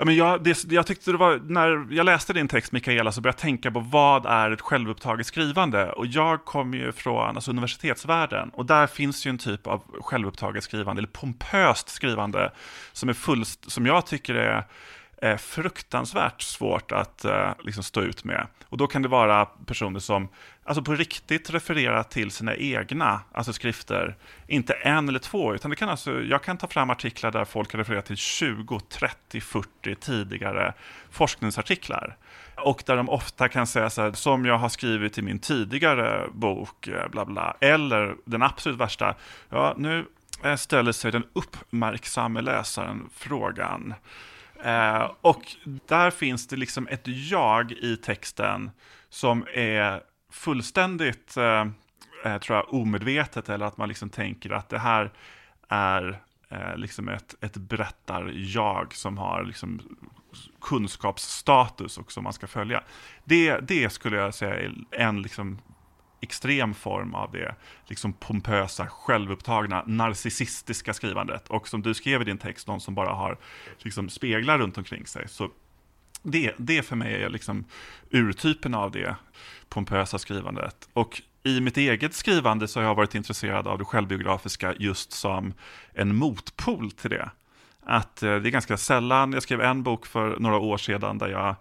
Ja, men jag, det, jag tyckte det var, när jag läste din text Mikaela så började jag tänka på vad är ett självupptaget skrivande? Och jag kommer ju från alltså, universitetsvärlden och där finns ju en typ av självupptaget skrivande, eller pompöst skrivande, som, är fullst, som jag tycker är är fruktansvärt svårt att eh, liksom stå ut med. Och då kan det vara personer som alltså på riktigt refererar till sina egna alltså skrifter, inte en eller två, utan det kan alltså, jag kan ta fram artiklar där folk har refererat till 20, 30, 40 tidigare forskningsartiklar. Och där de ofta kan säga så här, som jag har skrivit i min tidigare bok, eh, bla bla, eller den absolut värsta, ja nu eh, ställer sig den uppmärksamme läsaren frågan, Eh, och där finns det liksom ett jag i texten som är fullständigt, eh, eh, tror jag, omedvetet eller att man liksom tänker att det här är eh, liksom ett, ett berättar-jag som har liksom kunskapsstatus och som man ska följa. Det, det skulle jag säga är en liksom extrem form av det liksom pompösa, självupptagna, narcissistiska skrivandet. Och som du skrev i din text, någon som bara har liksom speglar runt omkring sig. Så det, det för mig är liksom urtypen av det pompösa skrivandet. Och i mitt eget skrivande så har jag varit intresserad av det självbiografiska just som en motpol till det. Att eh, det är ganska sällan, jag skrev en bok för några år sedan där jag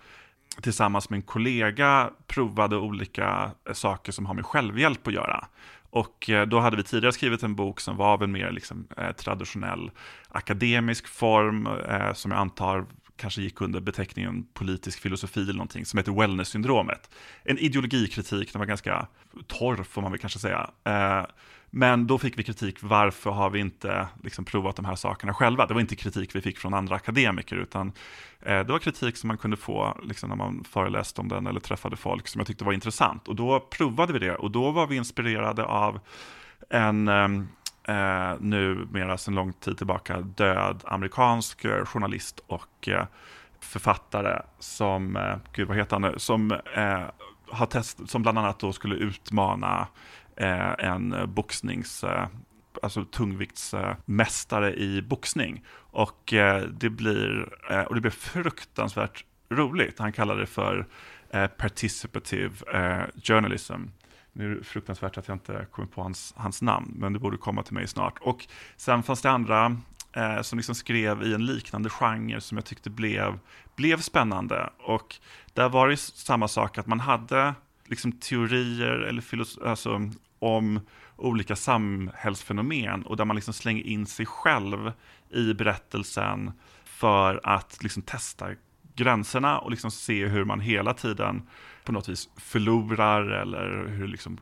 tillsammans med en kollega provade olika eh, saker som har med självhjälp att göra. Och eh, då hade vi tidigare skrivit en bok som var av en mer liksom, eh, traditionell akademisk form, eh, som jag antar kanske gick under beteckningen politisk filosofi eller någonting, som heter wellness-syndromet. En ideologikritik, den var ganska torr får man väl kanske säga. Eh, men då fick vi kritik, varför har vi inte liksom provat de här sakerna själva? Det var inte kritik vi fick från andra akademiker, utan eh, det var kritik som man kunde få liksom, när man föreläste om den eller träffade folk som jag tyckte var intressant. Och då provade vi det och då var vi inspirerade av en ehm, eh, numera sedan lång tid tillbaka död amerikansk eh, journalist och eh, författare som, eh, gud vad heter han nu, som eh, har test, som bland annat då skulle utmana Eh, en boxnings eh, alltså tungviktsmästare i boxning. Och eh, det blir, eh, och det blir fruktansvärt roligt. Han kallar det för eh, participative journalism. Nu är det fruktansvärt att jag inte kommer på hans, hans namn, men det borde komma till mig snart. Och sen fanns det andra eh, som liksom skrev i en liknande genre som jag tyckte blev, blev spännande. Och där var det samma sak, att man hade liksom teorier eller alltså, om olika samhällsfenomen och där man liksom slänger in sig själv i berättelsen för att liksom testa gränserna och liksom se hur man hela tiden på något vis förlorar eller hur liksom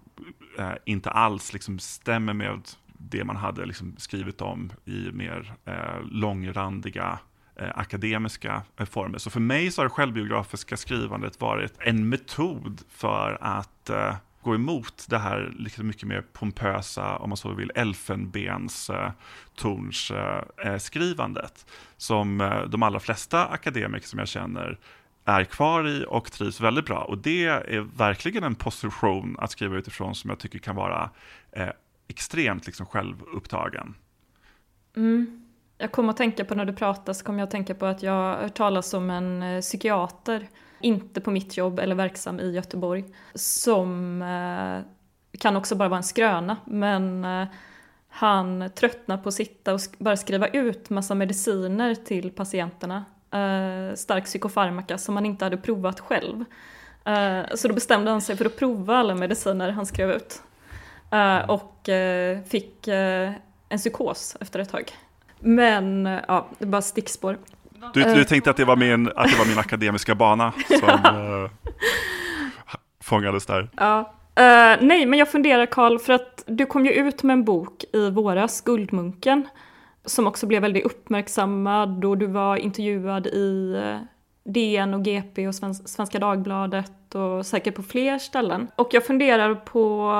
eh, inte alls liksom stämmer med det man hade liksom skrivit om i mer eh, långrandiga eh, akademiska eh, former. Så för mig så har det självbiografiska skrivandet varit en metod för att eh, gå emot det här liksom mycket mer pompösa, om man så vill, elfenbenstornsskrivandet. Eh, som eh, de allra flesta akademiker som jag känner är kvar i och trivs väldigt bra. Och det är verkligen en position att skriva utifrån som jag tycker kan vara eh, extremt liksom självupptagen. Mm. Jag kommer att tänka på när du pratar så kommer jag att tänka på att jag har hört talas om en eh, psykiater inte på mitt jobb eller verksam i Göteborg, som eh, kan också bara vara en skröna, men eh, han tröttnar på att sitta och bara skriva ut massa mediciner till patienterna eh, stark psykofarmaka som han inte hade provat själv. Eh, så då bestämde han sig för att prova alla mediciner han skrev ut. Eh, och eh, fick eh, en psykos efter ett tag. Men ja, det är bara stickspår. Du, du tänkte att det, var min, att det var min akademiska bana som fångades där? Ja. Nej, men jag funderar Karl, för att du kom ju ut med en bok i våras, Guldmunken, som också blev väldigt uppmärksammad och du var intervjuad i eh, DN och GP och Svenska Dagbladet och säkert på fler ställen. Och jag funderar på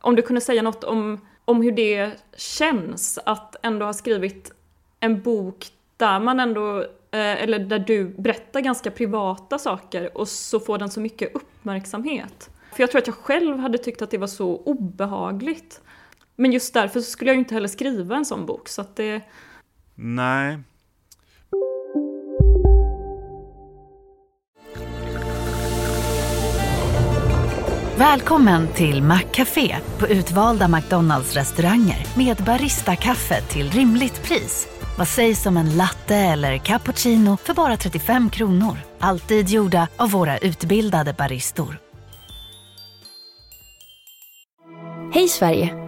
om du kunde säga något om, om hur det känns att ändå ha skrivit en bok där man ändå, eh, eller där du berättar ganska privata saker och så får den så mycket uppmärksamhet. För jag tror att jag själv hade tyckt att det var så obehagligt. Men just därför så skulle jag ju inte heller skriva en sån bok, så att det... Nej. Välkommen till Maccafé på utvalda McDonalds restauranger med Baristakaffe till rimligt pris. Vad sägs om en latte eller cappuccino för bara 35 kronor? Alltid gjorda av våra utbildade baristor. Hej Sverige!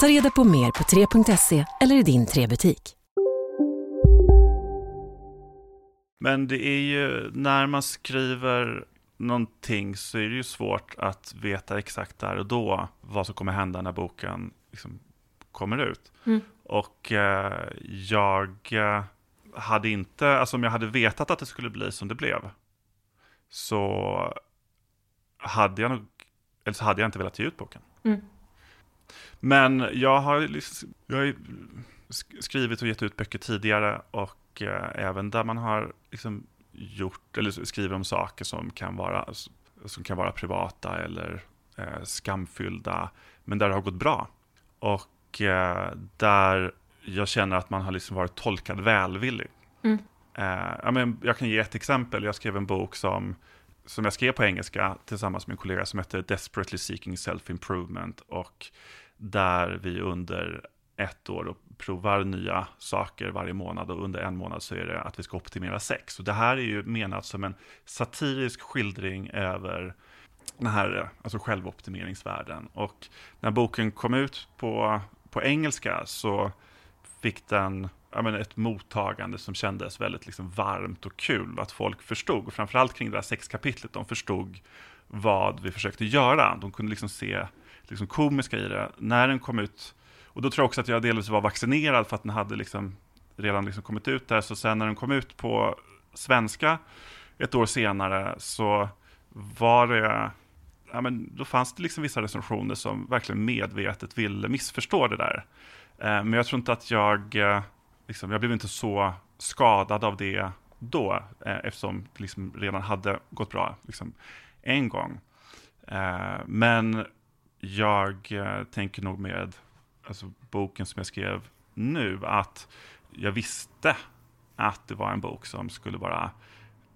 Ta reda på mer på 3.se eller i din 3-butik. Men det är ju när man skriver någonting så är det ju svårt att veta exakt där och då vad som kommer hända när boken liksom kommer ut. Mm. Och eh, jag eh, hade inte, alltså om jag hade vetat att det skulle bli som det blev, så hade jag nog, eller så hade jag inte velat ge ut boken. Mm. Men jag har, jag har skrivit och gett ut böcker tidigare och eh, även där man har liksom gjort, eller skriver om saker som kan vara, som kan vara privata eller eh, skamfyllda, men där det har gått bra. Och eh, där jag känner att man har liksom varit tolkad välvillig. Mm. Eh, jag, men, jag kan ge ett exempel. Jag skrev en bok som, som jag skrev på engelska tillsammans med en kollega som heter Desperately Seeking Self-Improvement. Och där vi under ett år och provar nya saker varje månad och under en månad så är det att vi ska optimera sex. Och det här är ju menat som en satirisk skildring över den här alltså självoptimeringsvärlden. Och när boken kom ut på, på engelska så fick den men ett mottagande som kändes väldigt liksom varmt och kul. Att folk förstod, och framförallt kring det här sexkapitlet, de förstod vad vi försökte göra. De kunde liksom se liksom komiska i det. När den kom ut, och då tror jag också att jag delvis var vaccinerad för att den hade liksom redan liksom kommit ut där. Så sen när den kom ut på svenska ett år senare så var det, ja men då fanns det liksom vissa recensioner som verkligen medvetet ville missförstå det där. Eh, men jag tror inte att jag, eh, liksom, jag blev inte så skadad av det då, eh, eftersom det liksom redan hade gått bra liksom, en gång. Eh, men jag eh, tänker nog med alltså, boken som jag skrev nu, att jag visste att det var en bok som skulle vara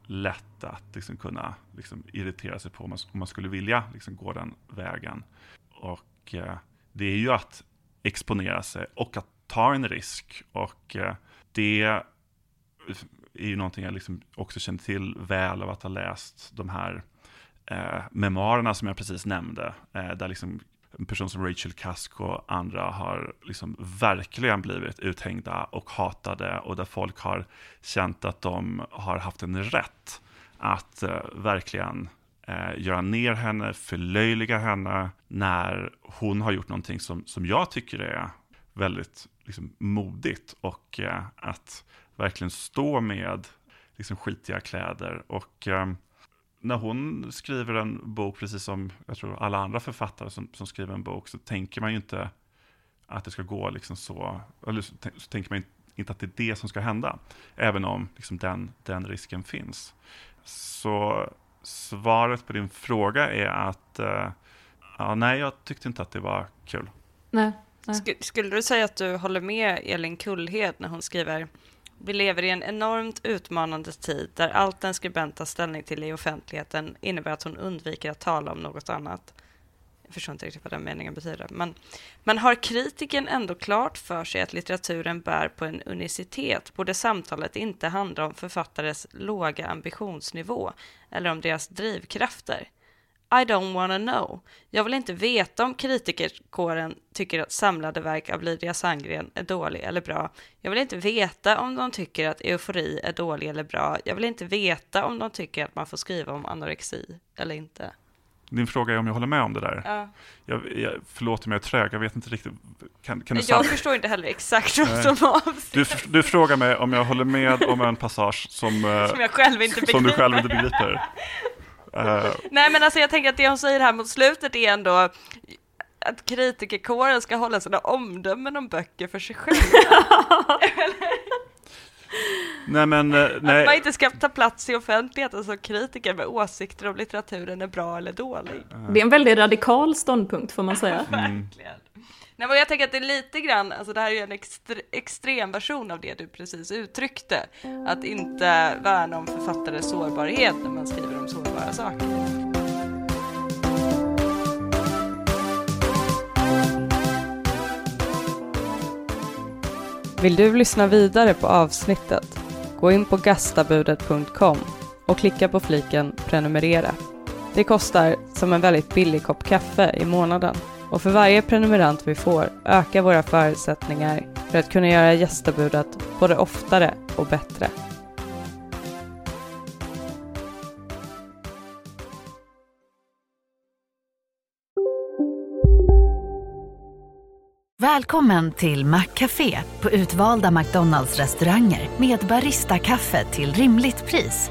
lätt att liksom kunna liksom, irritera sig på om man, om man skulle vilja liksom, gå den vägen. Och eh, det är ju att exponera sig och att ta en risk. Och eh, det är ju någonting jag liksom också känner till väl av att ha läst de här eh, memoarerna som jag precis nämnde. Eh, där liksom en person som Rachel Cusk och andra har liksom verkligen blivit uthängda och hatade och där folk har känt att de har haft en rätt att eh, verkligen eh, göra ner henne, förlöjliga henne när hon har gjort någonting som, som jag tycker är väldigt liksom, modigt och eh, att verkligen stå med liksom, skitiga kläder. Och eh, när hon skriver en bok, precis som jag tror alla andra författare som, som skriver en bok, så tänker man ju inte att det ska gå liksom så, eller så, så tänker man inte att det är det som ska hända, även om liksom, den, den risken finns. Så svaret på din fråga är att eh, ja, nej, jag tyckte inte att det var kul. Nej. Sk skulle du säga att du håller med Elin Kullhed när hon skriver vi lever i en enormt utmanande tid där allt en skribent tar ställning till i offentligheten innebär att hon undviker att tala om något annat. Jag förstår inte riktigt vad den meningen betyder. Men, men har kritiken ändå klart för sig att litteraturen bär på en unicitet borde samtalet inte handla om författares låga ambitionsnivå eller om deras drivkrafter. I don't wanna know. Jag vill inte veta om kritikerkåren tycker att samlade verk av Lydia Sandgren är dålig eller bra. Jag vill inte veta om de tycker att eufori är dålig eller bra. Jag vill inte veta om de tycker att man får skriva om anorexi eller inte. Din fråga är om jag håller med om det där. Ja. Jag, jag, förlåt om jag är trög, jag vet inte riktigt. Kan, kan du jag förstår inte heller exakt vad som avses. Du, du frågar mig om jag håller med om en passage som, som, jag själv inte begriper. som du själv inte begriper. Uh. Nej men alltså jag tänker att det hon säger här mot slutet är ändå att kritikerkåren ska hålla sina omdömen om böcker för sig själva. nej, men, nej. Att man inte ska ta plats i offentligheten som kritiker med åsikter om litteraturen är bra eller dålig. Det är en väldigt radikal ståndpunkt får man säga. Mm. Nej, men jag tänker att det är lite grann, alltså det här är ju en extre, extrem version av det du precis uttryckte. Att inte värna om författares sårbarhet när man skriver om sårbara saker. Vill du lyssna vidare på avsnittet? Gå in på gastabudet.com och klicka på fliken prenumerera. Det kostar som en väldigt billig kopp kaffe i månaden. Och för varje prenumerant vi får ökar våra förutsättningar för att kunna göra gästabudet både oftare och bättre. Välkommen till Maccafé på utvalda McDonalds restauranger med Baristakaffe till rimligt pris.